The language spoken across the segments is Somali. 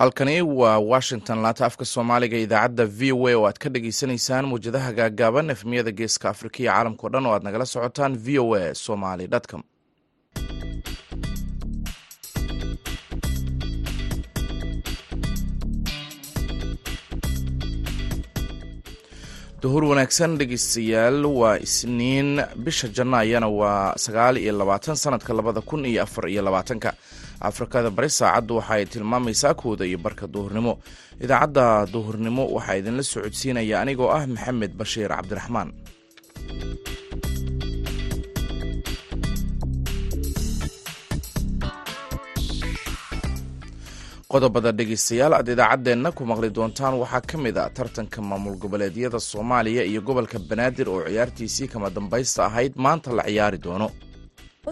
halkani waa washington. Laanta afka soomaaliga idaacadda v o a oo aad ka dhagaysanaysaan mawjadaha gaagaaban efmiyada geeska afrika iyo caalamkao dhan oo aad nagala socotaan v o a somaly com. Duhur wanaagsan dhegeystayaal waa isniin. Bisha janaayana waa sagaal iyo labaatan sanadka labada kun iyo afar iyo labaatanka afrikada bari saacaddu waxa ay tilmaamaysaa kooda iyo barka duhurnimo. Idaacadda duhurnimo waxaa idinla socodsiinaya anigoo ah maxamed bashiir cabdiraxmaan. Qodobada dhegeystayaal aad idaacaddeenna ku maqli doontaan waxaa ka mid a tartanka maamul goboleedyada soomaaliya iyo gobolka banaadir oo ciyaartiisii kama dambaysta ahayd maanta la ciyaari doono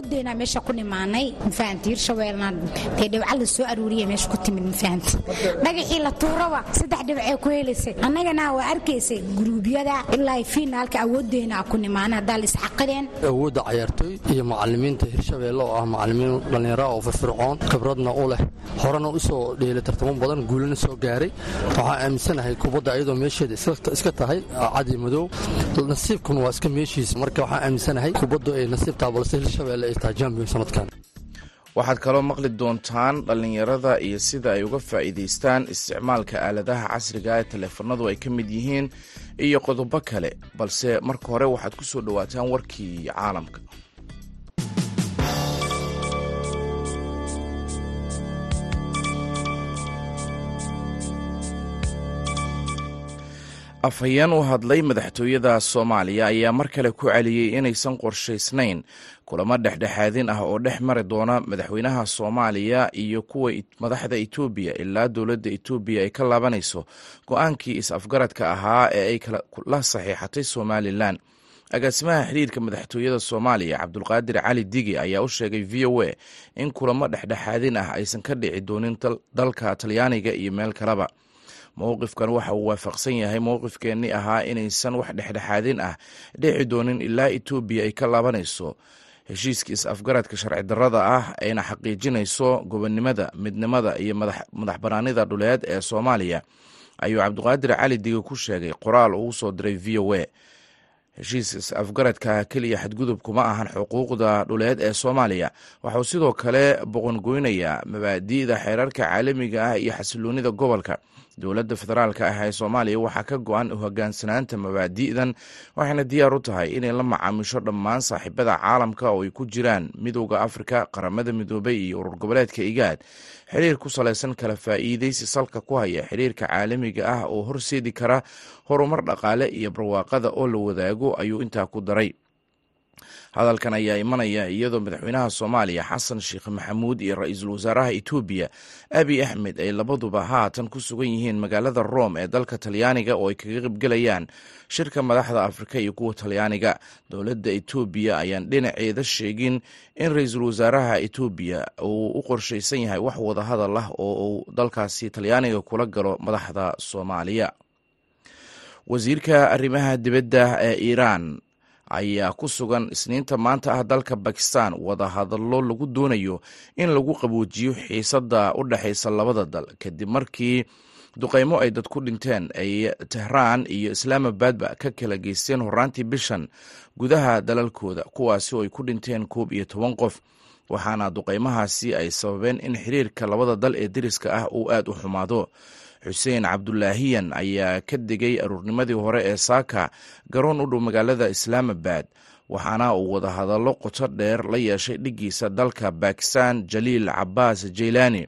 odeynaa meesha ku nimaanay mafahanti hirshabeelna dee dhibca la soo aruuriya meesha ku timid mafahanti dhagaxii la tuuraba saddex dhibcee ku helaysay annagana waa arkaysay guruubyada ilaa fiinaalka awooddeena ku nimaanay haddaa la isxaqideen awoodda cayaartooy iyo macalimiinta hirshabeelle oo ah macalimiin dhallinyara oo firfircoon khibradna u leh. Horena u dheelay tartamo badan guulana soo gaaray. Waxaa aaminsanahay kubadda iyadoo meesheeda iska tahay cadi madow. Nasiibkuna waa iska meeshiisa marka waxaa aaminsanahay kubaddu ay nasiibtaa balse hirshabelle waxaad kaloo maqli doontaan dhallinyarada iyo sida ay uga faa'iidaystaan isticmaalka aaladaha casriga ee taleefanadu ay ka mid yihiin iyo qodobo kale balse marka hore waxaad ku soo dhowaataan warkii caalamka afhayeen u hadlay madaxtooyada soomaaliya ayaa mar kale ku celiyey inaysan qorshaysnayn kulamo dhexdhexaadin ah oo dhex mari doona madaxweynaha soomaaliya iyo kuwa madaxda etoobiya ilaa dowladda etoobiya ay ka laabanayso go'aankii is-afgaradka ahaa ee ay la saxiixatay somalilan agaasimaha xidhiirka madaxtooyada soomaaliya cabdulqaadir cali digi ayaa u sheegay v o a in kulamo dhexdhexaadin ah aysan ka dhici doonin dalka talyaaniga iyo meel kaleba mowqifkan waxa uu waafaqsan yahay mowqifkeennii ahaa inaysan wax dhexdhexaadin ah. Dhici doonin ilaa etoobiya ay ka laabanayso. Heshiiska is-afgaradka sharci darrada ah ayna xaqiijinayso gobonnimada midnimada iyo madax banaanida dhuleed ee soomaaliya. Ayuu cabdiqaadir cali dige ku sheegay qoraal uu soo diray v o a. Heshiiska is-afgaradka keliya xadgudub kuma ahan xuquuqda dhuleed ee soomaaliya. Waxauu sidoo kale boqongoynayaa mabaadi'da xeerarka caalamiga ah iyo xasiloonida gobolka dowladda federaalka ah ee soomaaliya waxaa ka go-an hogaansanaanta mabaadi'dan waxayna diyaar u tahay inay la macaamisho dhammaan saaxiibada caalamka oo ay ku jiraan midowda afrika qaramada midoobay iyo urur goboleedka igaad. Xiriir ku salaysan kala faa'iidaysi salka ku haya xiriirka caalamiga ah oo horseedi kara horumar dhaqaale iyo barwaaqada oo la wadaago ayuu intaa ku daray hadalkan ayaa imanaya iyadoo madaxweynaha soomaaliya xasan sheekh maxamuud iyo ra'iisul wasaaraha etoobiya abiy axmed ay labaduba haatan ku sugan yihiin magaalada rome ee dalka talyaaniga oo ay kaga qaybgelayaan shirka madaxda afrika iyo kuwa talyaaniga. Dowladda etoobiya ayaan dhinaceeda sheegin in ra'iisul wasaaraha etoobiya uu u qorshaysan yahay wax wadahadal ah oo uu dalkaasi talyaaniga kula galo madaxda soomaaliya. Wasiirka arrimaha dibadda ee iiraan ayaa ku sugan. Isniinta maanta ah dalka bakistan wadahadallo lagu doonayo in lagu qaboojiyo xiisadda u dhexaysa labada dal. Kadib markii duqeymo ay dad ku dhinteen ay tehraan iyo islaamabadba ka kala geysteen horaantii bishan gudaha dalalkooda kuwaasi oo ay ku dhinteen koob iyo toban qof. Waxaana duqeymahaasi ay sababeen in xiriirka labada dal ee deriska ah uu aad u xumaado xuseen cabdulaahiyan ayaa ka degay aruurnimadii hore ee saaka garoon u dhow magaalada islaamabad waxaana uu wadahadallo qoto dheer la yeeshay dhiggiisa dalka bakistan jaliil cabaas jeylaani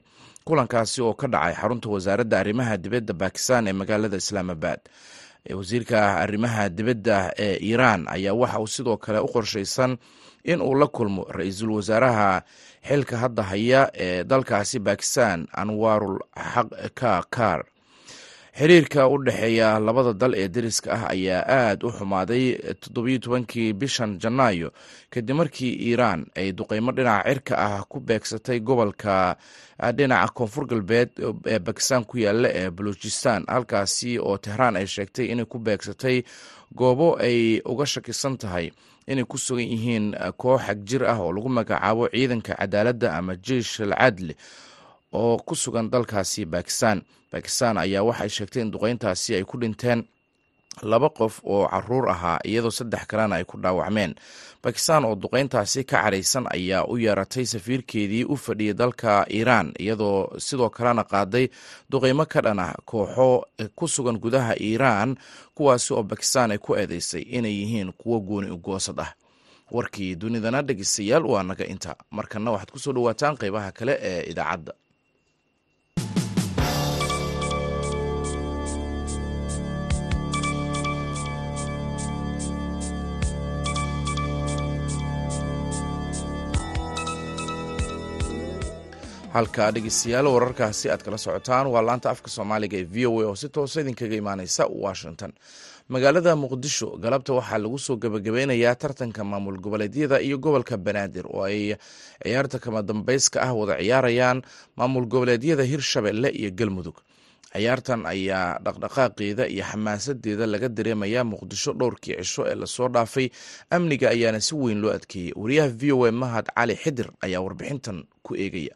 kulankaasi oo ka dhacay xarunta wasaaradda arrimaha dibadda bakistan ee magaalada islaamabad wasiirka arrimaha dibadda ee iiraan ayaa waxa uu sidoo kale u qorshaysan in uu la kulmo ra'iisul wasaaraha xilka hadda haya ee dalkaasi bakistan anwarul xaqkakar xiriirka u dhexeeya labada dal ee deriska ah ayaa aad u xumaaday toddobiyo tobankii bishan janaayo kadib markii iiraan ay duqeymo dhinaca cirka ah ku beegsatay gobolka dhinaca koonfur galbeed ee bakistan ku yaalla ee baluchistan halkaasi oo tehraan ay sheegtay inay ku beegsatay goobo ay uga shakisan tahay inay ku sugan yihiin koox xag jir ah oo lagu magacaabo ciidanka cadaaladda ama jeish al cadli oo ku sugan dalkaasi bakistan bakistan ayaa waxay sheegtay in duqeyntaasi ay ku dhinteen laba qof oo carruur ahaa iyadoo saddex kalena ay ku dhaawacmeen. Bakistan oo duqeyntaasi ka caraysan ayaa u yeeratay safiirkeedii u fadhiyay dalka iiraan iyadoo sidoo kalena qaaday duqeymo ka dhan ah kooxo ku sugan gudaha iiraan kuwaasi oo bakistan ay ku eedeysay inay yihiin kuwo gooni ugoosad ah. Warkii dunidana dhegeystayaal waa naga inta. Markana waxaad ku soo dhawaataan qeybaha kale ee idaacadda halka dhegeystayaal wararkaasi aad kala socotaan. Waa laanta afka soomaaliga ee v o a oo si toosa idinkaga imaaneysa washington. Magaalada muqdisho galabta waxaa lagu soo gebagabeynayaa tartanka maamul goboleedyada iyo gobolka banaadir oo ay ciyaarta kama dambeyska ah wada ciyaarayaan maamul goboleedyada hirshabelle iyo galmudug. Ciyaartan ayaa dhaqdhaqaaqeeda iyo xamaasadeeda laga dareemayaa muqdisho dhowrkii cisho ee la soo dhaafay. Amniga ayaana si weyn loo adkeeyey. Wariyaha v o a mahad cali xidir ayaa warbixintan ku eegaya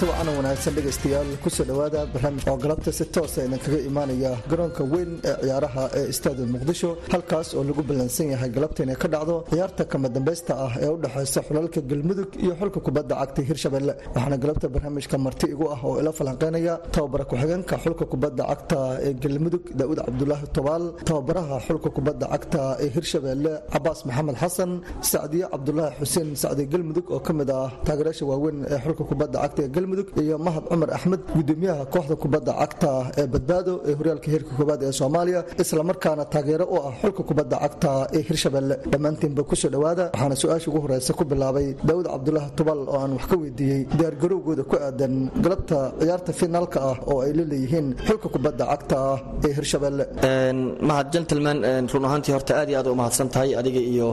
wacan wanaagsan dhegaystayaal ku soo dhowaada barnaamij oo galabta si toosa idinkaga imaanaya garoonka weyn ee ciyaaraha ee istaadi muqdisho halkaas oo lagu ballansan yahay galabta inay ka dhacdo ciyaarta kama dambaysta ah ee u dhexaysa xulalka galmudug iyo xulka kubadda cagta hirshabelle waxaana galabta barnaamijka marti igu ah oo ila falanqeynaya tababara ku-xigeenka xulka kubadda cagta ee galmudug daa'uud cabdulaahi tobaal tababaraha xulka kubadda cagta ee hirshabelle cabaas maxamed xasan sacdiye cabdulaahi xuseen sacdi galmudug oo ka mid ah taageerayaasha waaweyn ee xulka kubadda cagta galmudug iyo mahad cumar axmed gudoomiyaha kooxda kubadda cagta ee badbaado ee horyaalka heerka koobaad ee soomaaliya islamarkaana taageero u ah xulka kubadda cagta ee hirshabelle dhammaantiinba ku soo dhowaada waxaana su'aasha ugu horeysa ku bilaabay daawud cabdulaahi tubal oo aan wax ka weydiiyey diyaargarowgooda ku aadan galabta ciyaarta finaalka ah oo ay la leeyihiin xulka kubadda cagta ee hirshabelle mahad gentleman run ahaantii horta aad iyo aad u mahadsan tahay adiga iyo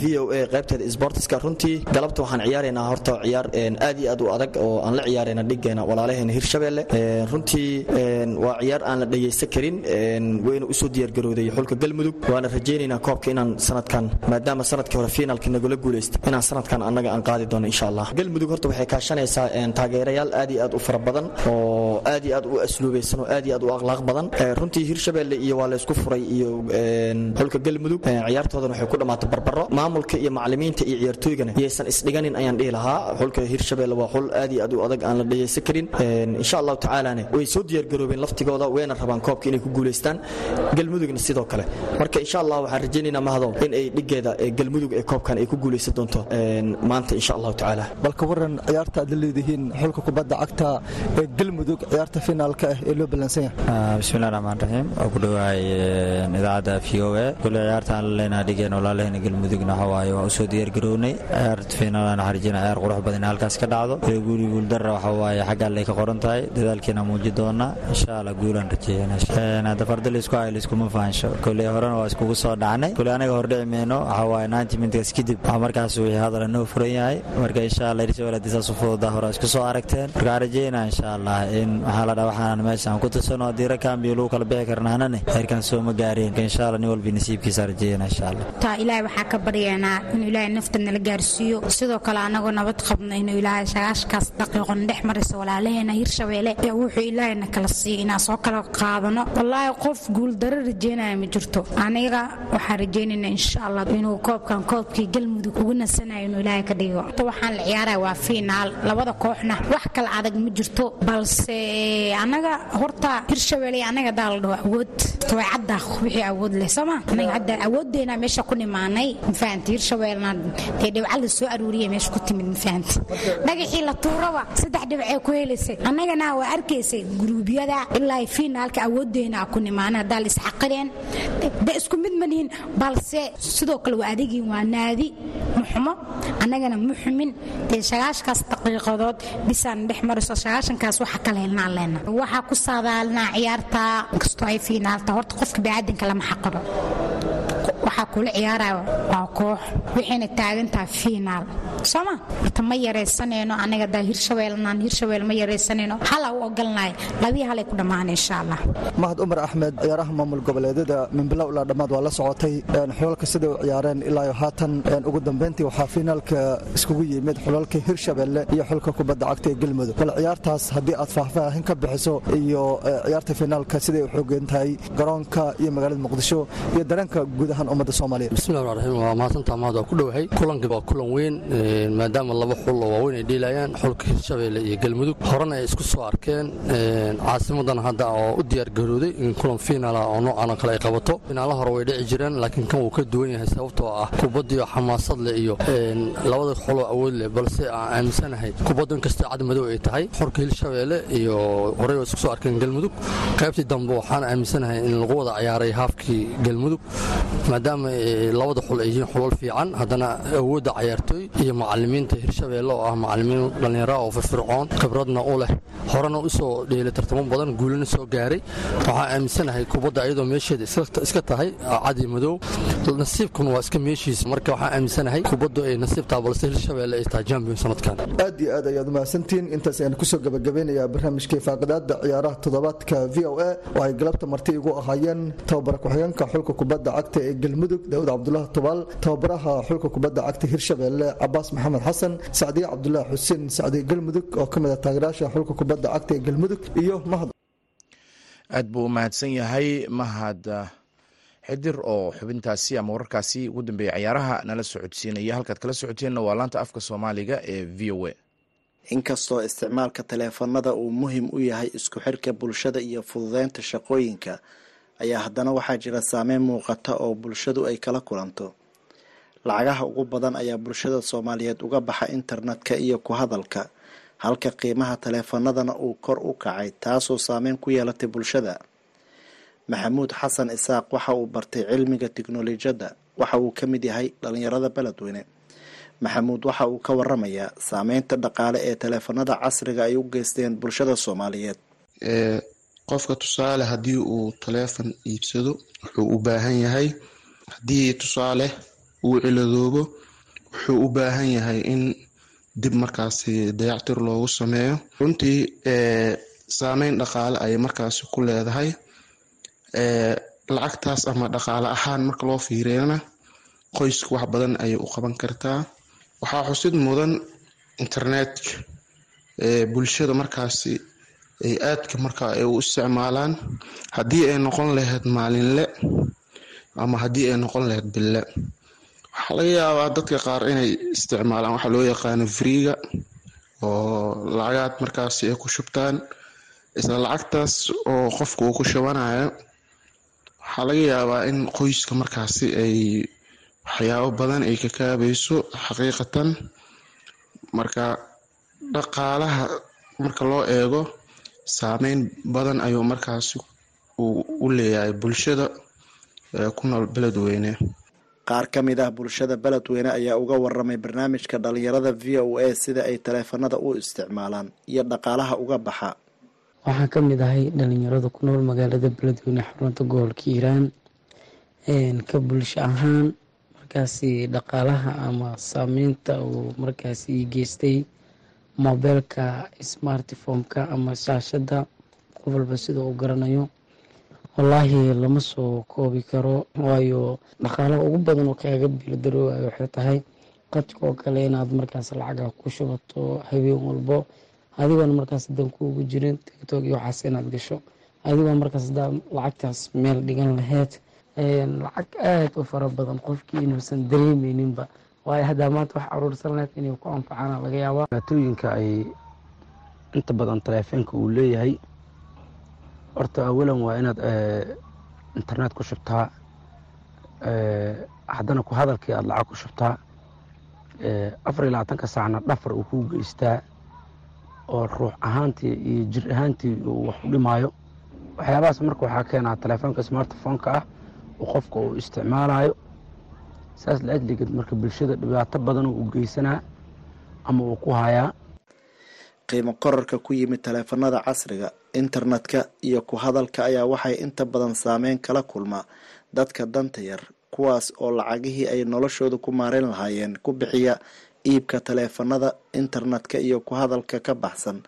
v o a qaybteeda sportiska runtii galabta waxaan ciyaaraynaa horta ciyaar aad iyo aad u adag oo aan la ciyaarayna dhigeena walaalaheena hirshabelle runtii waa ciyaar aan la dhegaysan karin. Wayna u soo diyaargarowday xulka galmudug. Waana rajaynaynaa koobka inaan sanadkan maadaama sannadkii hore fiinalka nagula guulaystay inaan sanadkan annaga aan qaadi doono insha allah galmudug horta waxay kaashanaysaa taageerayaal aad iyo aad u fara badan oo aad iyo aad u asluubaysan oo aad iyo aad u akhlaaq badan. Runtii hirshabelle iyo waa laysku furay iyo xulka galmudug. Ciyaartoodan waxay ku dhammaatay barbaro maamulka iyo macalimiinta iyo ciyaartooygana yaysan isdhiganin ayaan dhihi lahaa. Xulka hirshabelle waa xul aad iyo aad u adag aan la dhegaysan karin insha allahu tacaalane way soo diyaargaroobeen laftigooda wayna rabaan koobka inay ku guulaystaan galmudugna sidoo kale. Marka insha allah waxaan rajaynaynaa mahado in ay dhigeeda galmudug ee koobkan ay ku guulaysan doonto. Maanta insha allahu tacaala balka waran ciyaarta aad la leedihiin xulka kubadda cagta ee galmudug ciyaarta finaalka ah ee loo ballansan yahay. Bismillahi raxmaan raxiim oo ku dhowahay idaacadda v o a. Kule ciyaartaan la leenaha dhigeen walaalahayna galmudugna waxa waaye waa u soo diyaargarownay. Ciyaarta finaalana xarjina ciyaar qurux badan halkaas ka dhacdo. Guuli guuldara waxa waaye xagga allay ka qoran tahay dadaalkiina muuji doonaa insha allah guulaan rajeeyana hadda farda laysku hayo layskuma fahansho koley horena waa iskugu soo dhacnay. Koley anaga hordhici meyno waxa waaye ninety minutes kadib waxaa markaas wixii hadala noo furan yahay. Marka insha allah hirshabelle haddii saas u fududaa hore isku soo aragteen. Marka waxaan rajeynaa insha allah in waxaa la dhaha waxaan meesha aan ku tusano haddii rakambiyo lagu kala bixi karnaanane heerkan soo ma gaareen marka insha allah nin walbi nasiibkiisa rajeeyana insha allah taa ilaahay waxaa ka baryaynaa inuu ilaahay nafta nala gaarsiiyo. Sidoo kale anagoo nabad qabno inuu ilaahay sagaashkaas daqiiqon dhex maraysa walaalaheena hirshabeelle ee wuxuu ilaahayna kala siiya inaan soo kala qaadano. Wallaahi qof guuldaro rajeynaya ma jirto. Aniga waxaan rajeynaynaa insha allah inuu koobkan koobkii galmudug ugu nasanayo inuu ilaahay ka dhigo. Waxaan la ciyaaraya waa fiinaal labada kooxna wax kala adag ma jirto balse anaga horta hirshabeelle anaga daa la dhaho awood. Way cadda wixii awood leh sooma anaga hadda awoodeena meesha ku nimaanay mafahanti hirshabeellena dee dhibca soo aruuriya meesha ku timid mafahanti dhagaxii la tuuraba saddex dhibcee ku helaysay annagana waa arkaysay guruubyada ilaa fiinaalka awoodeena ku nimaanay haddaa la isxaqireen de isku mid manihin balse sidoo kale waa adegiin waa naadi muxumo. Annagana muxumin dee sagaashkaas daqiiqadood bisaan dhex marayso sagaashankaas waxa kala helnaa leena waxaa ku saadaalinaa ciyaarta inkastoo ay fiinaalta horta qofka biniaadanka lama xaqiro waxaa kula ciyaaraya waa koox waxayna taagantaha fiinaal sooma horta ma yaraysanayno anaga daa hirshabeelnaan hirshabeel ma yaraysanayno hala u ogolnahay labii halay ku dhammaan insha allah mahad umar axmed ciyaaraha maamul goboleedyada minbilow ilaa dhammaad waa la socotay xulalka siday u ciyaareen ilaa haatan ugu dambeyntii waxaa fiinaalka iskugu yimid xulalka hirshabeelle iyo xulka kubadda cagta ee galmudug. Bal ciyaartaas haddii aad faahfaahin ka bixiso iyo ciyaarta fiinaalka siday u xoogeen tahay garoonka iyo magaalada muqdisho iyo dareenka guud ahaan ummadda soomaaliya bismillahi raxmaan raxiim waa mahadsantaa mahad waa ku dhowahay kulanka waa kulan weyn maadaama laba xul oo waaweyn ay dheelayaan xulka hirshabeelle iyo galmudug. Horena ay isku soo arkeen caasimadan hadda oo u diyaar garooday in kulan fiinaala oo noocan oo kale ay qabato. Finaala hore way dhici jireen laakiin kan wuu ka duwan yahay sababtoo ah kubaddiyo xamaasad leh iyo labada xuloo awood leh balse aan aaminsanahay kubaddu inkastoo cad madow ay tahay. Xulka hirshabeelle iyo horey isku soo arkeen galmudug. Qaybtii dambe waxaan aaminsanahay in lagu wada ciyaaray haafkii galmudug maadaama labada xul ay yihiin xulal fiican haddana awoodda cayaartooy iyo macalimiinta hirshabeelle oo ah macalimiin dhallinyara oo firfircoon khibradna u leh. Horena u soo dheelay tartamo badan guulana soo gaaray. Waxaan aaminsanahay kubadda iyadoo meesheeda iska tahay cadi madow. Nasiibkuna waa iska meeshiisa marka waxaan aaminsanahay kubaddu ay nasiibtaa balse hirshabeelle ay tahay jambion sanadkan. Aad iyo aad ayaad umahadsantihiin intaas ayaan ku soo gabagabeynayaa barnaamijkii faaqidaada ciyaaraha toddobaadka v o a. Oo ay galabta marti igu ahaayeen. Tababara ku-xigeenka xulka kubadda cagta ee galmudug daawud cabdulaahi tubaal tababaraha xulka kubadda cagta hirshabeelle cabaas maxamed xasan sacdiye cabdulaahi xuseen sacdiye galmudug oo ka mid ah taageerayaasha xulka kubadda cagta ee galmudug iyo mahad. Aad buu u mahadsan yahay mahad xidir oo xubintaasi ama wararkaasi ugu dambeeyay ciyaaraha nala socodsiinaya. Halkaad kala socoteenna waa laanta afka soomaaliga ee v o a. Inkastoo isticmaalka taleefanada uu muhiim u yahay isku xirka bulshada iyo fududeynta shaqooyinka ayaa haddana waxaa jira saameyn muuqata oo bulshadu ay kala kulanto. Lacagaha ugu badan ayaa bulshada soomaaliyeed uga baxa internetka iyo ku hadalka halka qiimaha taleefanadana uu kor u kacay taasoo saameyn ku yeelatay bulshada. Maxamuud xasan isaaq waxa uu bartay cilmiga tiknolojiyadda waxa uu ka mid yahay dhalinyarada beledweyne. Maxamuud waxa uu ka waramayaa saameynta dhaqaale ee taleefanada casriga ay u geysteen bulshada soomaaliyeed qofka tusaale haddii uu taleefon iibsado wuxuu u baahan yahay haddii tusaale uu ciladoobo wuxuu u baahan yahay in dib markaasi dayactir loogu sameeyo. Runtii saameyn dhaqaale ayay markaasi ku leedahay. Lacagtaas ama dhaqaale ahaan marka loo fiiriyana qoyska wax badan ayay u qaban kartaa. Waxaa xusid mudan internetka bulshada markaasi ay aadka markaa ay u isticmaalaan haddii ay noqon lahayd maalinle ama haddii ay noqon lahayd bille. Waxaa laga yaabaa dadka qaar inay isticmaalaan waxaa loo yaqaano friiga oo lacagaad markaasi ay ku shubtaan isla lacagtaas oo qofka uu ku shubanayo waxaa laga yaabaa in qoyska markaasi ay waxyaabo badan ay ka kaabayso xaqiiqatan. Marka dhaqaalaha marka loo eego saameyn badan ayuu markaasi u leeyahay bulshada ku nool beledweyne. Qaar ka mid ah bulshada beledweyne ayaa uga waramay barnaamijka dhalinyarada v o a sida ay taleefanada u isticmaalaan iyo dhaqaalaha uga baxa. Waxaan ka mid ahay dhalinyarada ku nool magaalada beledweyne xarunta gobolka hiiraan ka bulsho ahaan markaasi dhaqaalaha ama saameynta uu markaasi geystay mobeelka smartphomeka ama shaashada qof walba sida uu garanayo wallaahi lama soo koobi karo. Waayo dhaqaalaha ugu badan oo kaaga biildaroowayo waxay tahay qadka oo kale inaad markaas lacaga ku shubato habeen walbo adigoona markaas dan kuugu jirin tictok iyo waxaas inaad gasho. Adigoo markaas hadaa lacagtaas meel dhigan laheyd lacag aada u fara badan qofkii inuusan dareemeyninba waayo haddaa maanta wax aruursan laheyd inay ku anfacaan laga yaabaa. Dhibaatooyinka ay inta badan taleefoonka uu leeyahay horta awalan waa inaad internet ku shubtaa haddana ku hadalkii aada lacag ku shubtaa afar iyo labaatanka saacna dhafar uu kuu geystaa oo ruux ahaantii iyo jir ahaantii uu wax u dhimaayo. Waxyaabahaas marka waxaa keenaa taleefoonka smartphoneka ah oo qofka uu isticmaalayo saas la ajligeed marka bulshada dhibaato badan uu geysanaa ama uu ku hayaa. Qiimo korarka ku yimid taleefanada casriga internetka iyo ku hadalka ayaa waxay inta badan saameyn kala kulmaa dadka danta yar kuwaas oo lacagihii ay noloshooda ku maareyn lahaayeen ku bixiya iibka taleefanada internetka iyo ku hadalka ka baxsan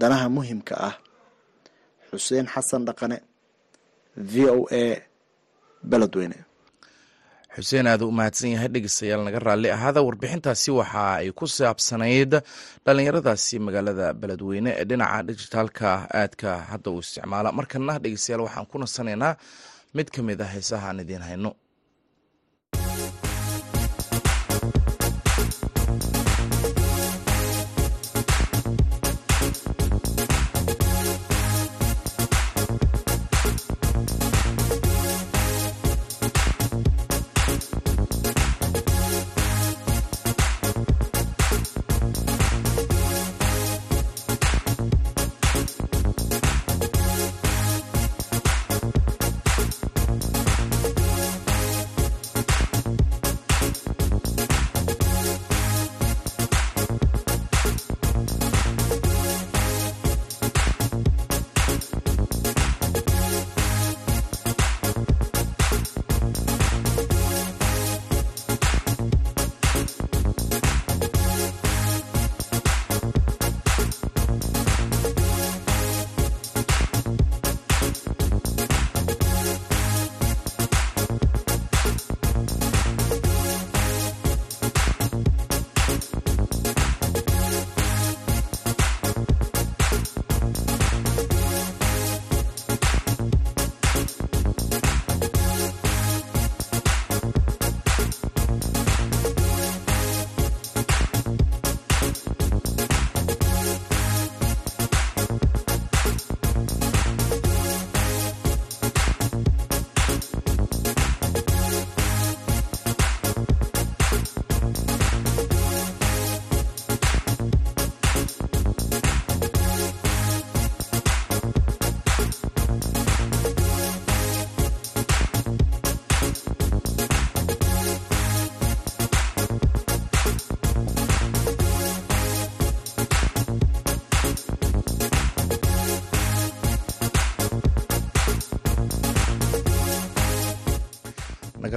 danaha muhimka ah. Xuseen xasan dhaqane v o a beledweyne xuseen aad u mahadsan yahay dhegeystayaal naga raalli ahaada. Warbixintaasi waxa ay ku saabsanayd dhallinyaradaasi magaalada beledweyne ee dhinaca dijitaalka aadka hadda uu isticmaala. Markana dhegeystayaal waxaan ku nasanaynaa mid ka mid ah heesaha aan idiin hayno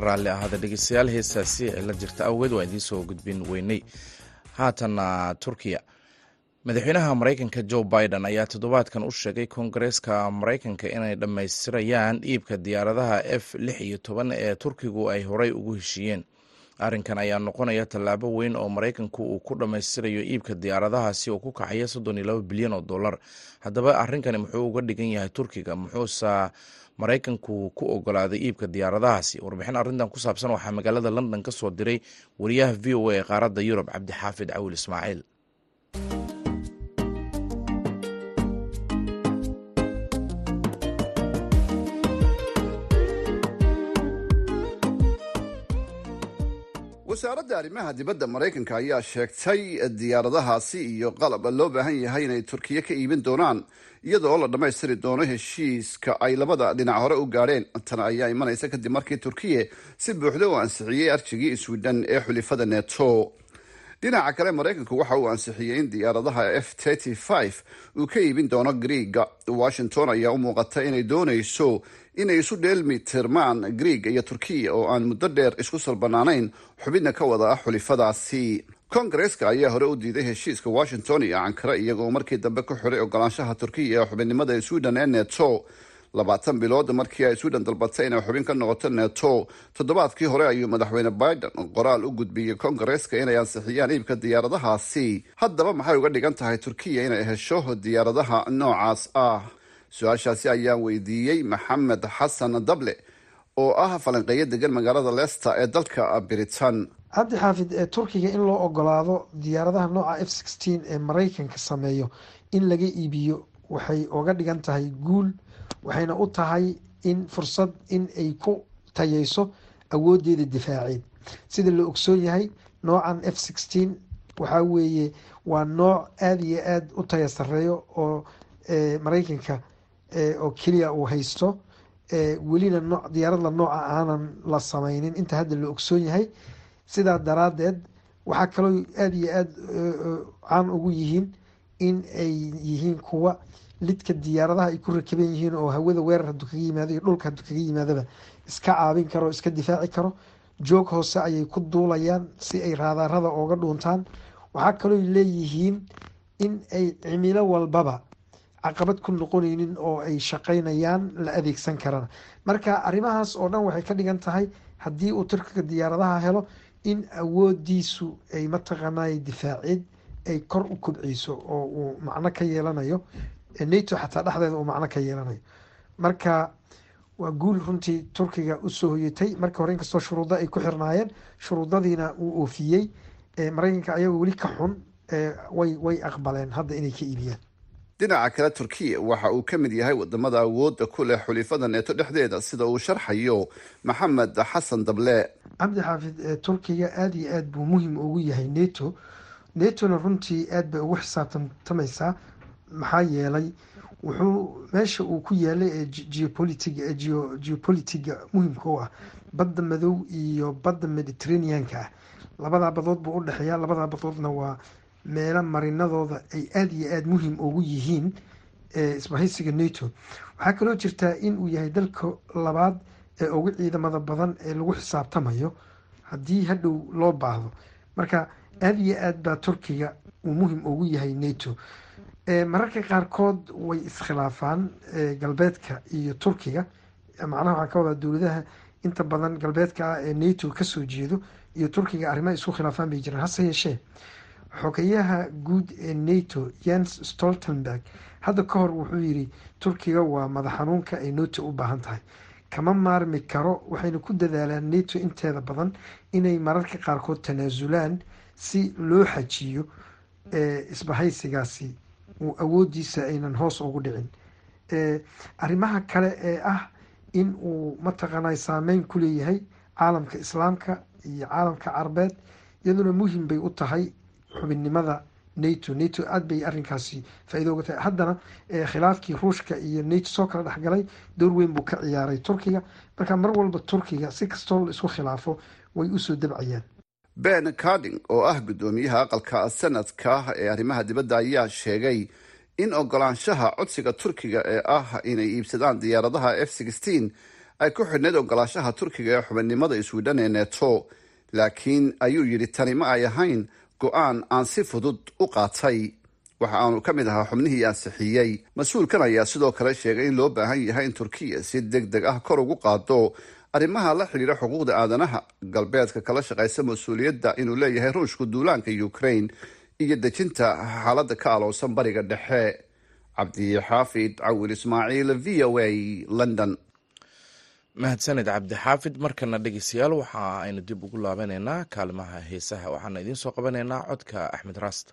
raalli ahaada dhegeystayaal heestaasi cilo jirta awgeed waa idiin soo gudbin weynay. Haatana turkiya. Madaxweynaha maraykanka joe biden ayaa toddobaadkan u sheegay koongareeska maraykanka inay dhammaystirayaan iibka diyaaradaha f lix iyo toban ee turkigu ay horey ugu heshiiyeen arrinkan ayaa noqonaya tallaabo weyn oo maraykanku uu ku dhammaystirayo iibka diyaaradahaasi oo ku kacaya soddon iyo laba bilyan oo dollar. Haddaba arrinkani muxuu uga dhigan yahay turkiga muxuusa maraykanku ku ogolaaday iibka diyaaradahaasi warbixin. Arrintan ku saabsan waxaa magaalada london ka soo diray wariyaha v o a ee qaaradda yurub cabdixaafid cawil ismaaciil wasaaradda arrimaha dibadda maraykanka ayaa sheegtay diyaaradahaasi iyo qalab loo baahan yahay inay turkiya ka iibin doonaan iyadoo la dhammaystiri doono heshiiska ay labada dhinac hore u gaadheen tan ayaa imanaysa kadib markii turkiya si buuxda u ansixiyey arjigii swidhen ee xulifada neto dhinaca kale maraykanku waxa uu ansixiyey in diyaaradaha f uu ka iibin doono griiga washington ayaa u muuqata inay doonayso inay isu dheelmi tirmaan griiga iyo turkiya oo aan muddo dheer isku salbanaanayn xubidna ka wada ah xulifadaasi. Kongareska ayaa hore u diiday heshiiska washington iyo ankara iyagoo markii dambe ku xiray ogolaanshaha turkiya ee xubinimada sweden ee neto labaatan bilood markii ay sweden dalbatay inay xubin ka noqoto neto toddobaadkii hore ayuu madaxweyne biden qoraal u gudbiyey kongareska inay ansixiyaan iibka diyaaradahaasi. Haddaba maxay uga dhigan tahay turkiya inay hesho diyaaradaha noocaas ah su'aashaasi ayaan weydiiyey maxamed xasan dable oo ah falanqeeyo degan magaalada leicester ee dalka britain. Cabdi xaafid ee turkiga in loo ogolaado diyaaradaha nooca f sixteen ee maraykanka sameeyo in laga iibiyo waxay uga dhigan tahay guul waxayna u tahay in fursad in ay ku tayeyso awoodeeda difaaceed. Sida la ogsoon yahay noocan f sixteen waxaa weeye waa nooc aada iyo aada u taya sareeyo oo maraykanka oo keliya uu haysto welina no diyaaradla nooca aanan la sameynin inta hadda la ogsoon yahay. Sidaa daraadeed waxaa kaloo aada iyo aada caan ugu yihiin in ay yihiin kuwa lidka diyaaradaha ay ku rakaban yihiin oo hawada weerar haduu kaga yimaado iyo dhulka haduu kaga yimaadaba iska caabin karo iska difaaci karo. Joog hoose ayay ku duulayaan si ay raadaarada ooga dhuuntaan. Waxaa kaloo leeyihiin in ay cimilo walbaba caqabad ku noqoneynin oo ay shaqeynayaan la adeegsan karana marka arrimahaas oo dhan waxay ka dhigan tahay haddii uu turkiga diyaaradaha helo in awoodiisu ay mataqaanay difaaceed ay kor u kobceyso oo uu macno ka yeelanayo nato xataa dhexdeeda uu macno ka yeelanayo. Marka waa guul runtii turkiga u soo hoyatay. Marka hore inkastoo shuruudo ay ku xirnaayeen shuruudadiina uu oofiyey mareykanka ayagoo weli ka xun way way aqbaleen hadda inay ka iibiyaan dhinaca kale turkiya waxa uu ka mid yahay waddamada awoodda ku leh xulifada neeto dhexdeeda sida uu sharxayo maxamed xasan dable cabdi xaafid turkiga aada iyo aada buu muhiim ugu yahay neto. Netona runtii aada bay ugu xisaabtantamaysaa maxaa yeelay wuxuu meesha uu ku yaalay ee geopolitiga geo geopolitiga muhimka u ah badda madow iyo badda mediterraneanka. Ah labadaa badood buu u dhexeeya labadaa badoodna waa meelo marinadooda ay aada iyo aada muhiim ugu yihiin isbahaysiga nato. Waxaa kaloo jirtaa in uu yahay dalka labaad ee ugu ciidamada badan ee lagu xisaabtamayo haddii hadhow loo baahdo. Marka aada iyo aad baa turkiga uu muhiim ugu yahay nato. Mararka qaarkood way iskhilaafaan galbeedka iyo turkiga. Macnaha waxaa ka wadaa dowladaha inta badan galbeedka ah ee nato ka soo jeedo iyo turkiga arrimaha isku khilaafaan bay jiraan hase yeeshee xogeyaha guud ee nato jens stoltenberg. Hadda ka hor wuxuu yiri turkiga waa madax xanuunka ay nato u baahan tahay. Kama maarmi karo waxayna ku dadaalaan nato inteeda badan inay mararka qaarkood tanaasulaan si loo xajiyo isbahaysigaasi. Uu awoodiisa aynan hoos ugu dhicin. Arrimaha kale ee ah in uu mataqaanay saameyn ku leeyahay caalamka islaamka iyo caalamka carabeed iyaduna muhiim bay u tahay xubinnimada nato. Nato aada bay arrinkaasi faa-ido uga tahay. Haddana khilaafkii ruushka iyo nato soo kala dhexgalay door weyn buu ka ciyaaray turkiga. Marka mar walba turkiga si kastoo la isku khilaafo way u soo dabcayaan ben carding oo ah guddoomiyaha aqalka sanadka ee arrimaha dibadda ayaa sheegay in ogolaanshaha codsiga turkiga ee ah inay iibsadaan diyaaradaha f sixteen ay ku xidhnayd ogolaanshaha turkiga ee xubinnimada swidhan ee neto laakiin ayuu yidhi tani ma ay ahayn go'aan aan si fudud u qaatay. Waxa aanu ka mid ahaa xubnihii ansixiyey mas'uulkan ayaa sidoo kale sheegay in loo baahan yahay in turkiya si deg deg ah kor ugu qaado arrimaha la xidhiira xuquuqda aadanaha galbeedka kala shaqaysa mas'uuliyadda inuu leeyahay ruushku duulaanka ukraine iyo dejinta xaaladda ka aloosan bariga dhexe. Cabdixaafid cawil ismaaciil v o a london mahadsaned cabdixaafid markana dhegeystayaal waxa aynu dib ugu laabanaynaa kaalimaha heesaha. Waxaana idiin soo qabanaynaa codka axmed raast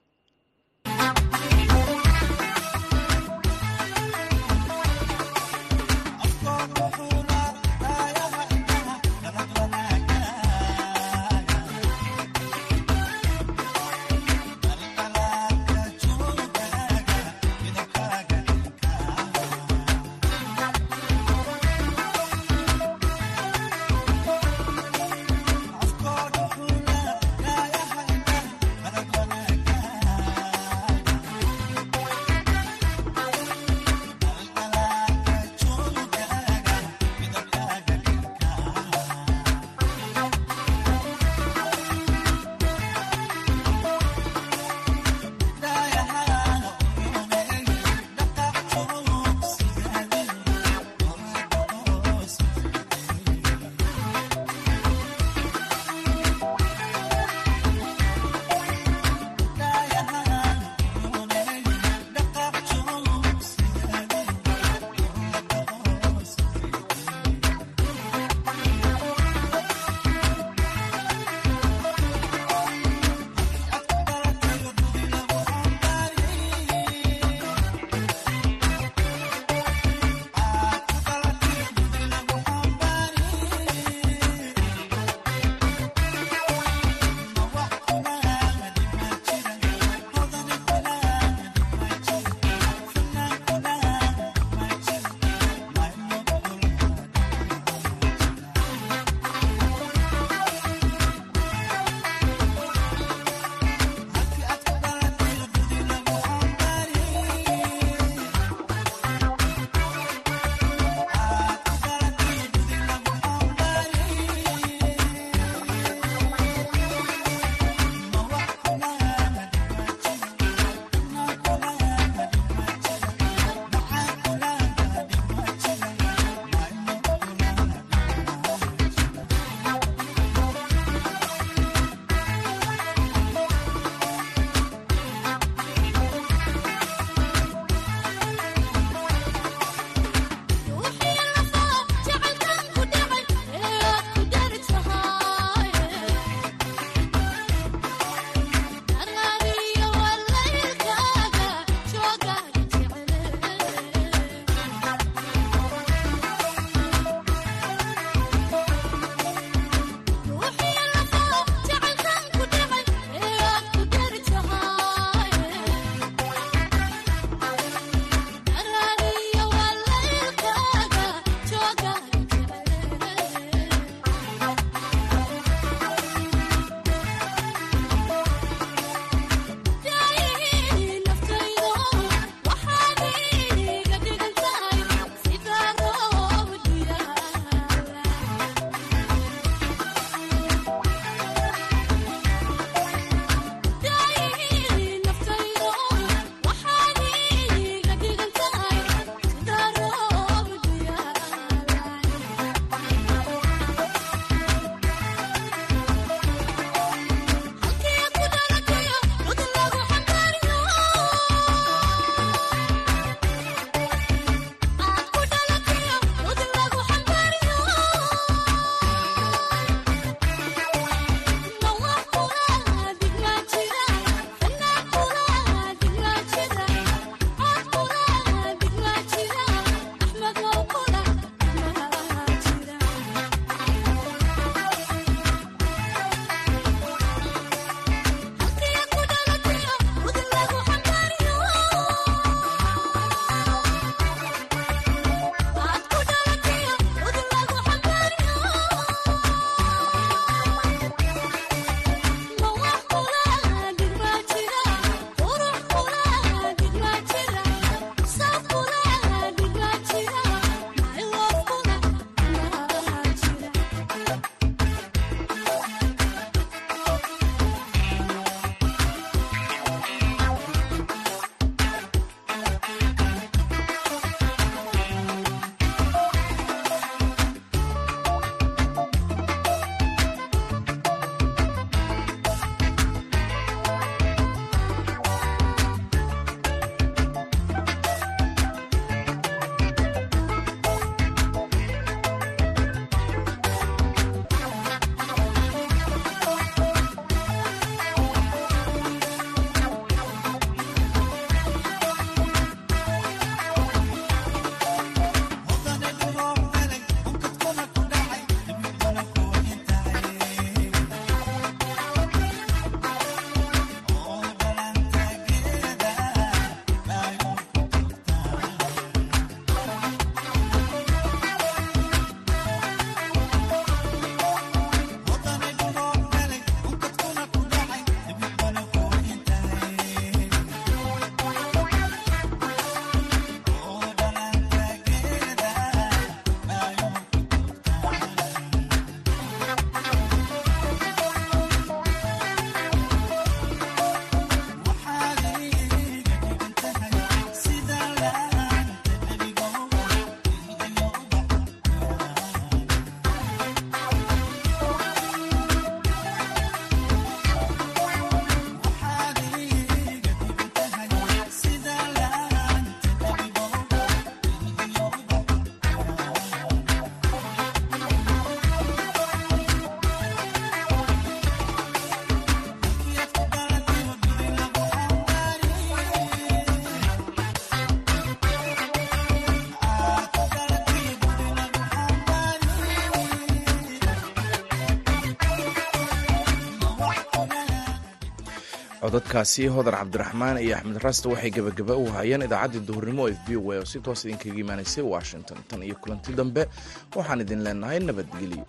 codadkaasi hodar cabdiraxmaan iyo axmed raasta waxay gebagaba u hayeen idaacaddii duhurnimo f b o oo si toos idinkaga imaanaysay washington. Tan iyo kulanti dambe waxaan idin leenahay nabadgelyo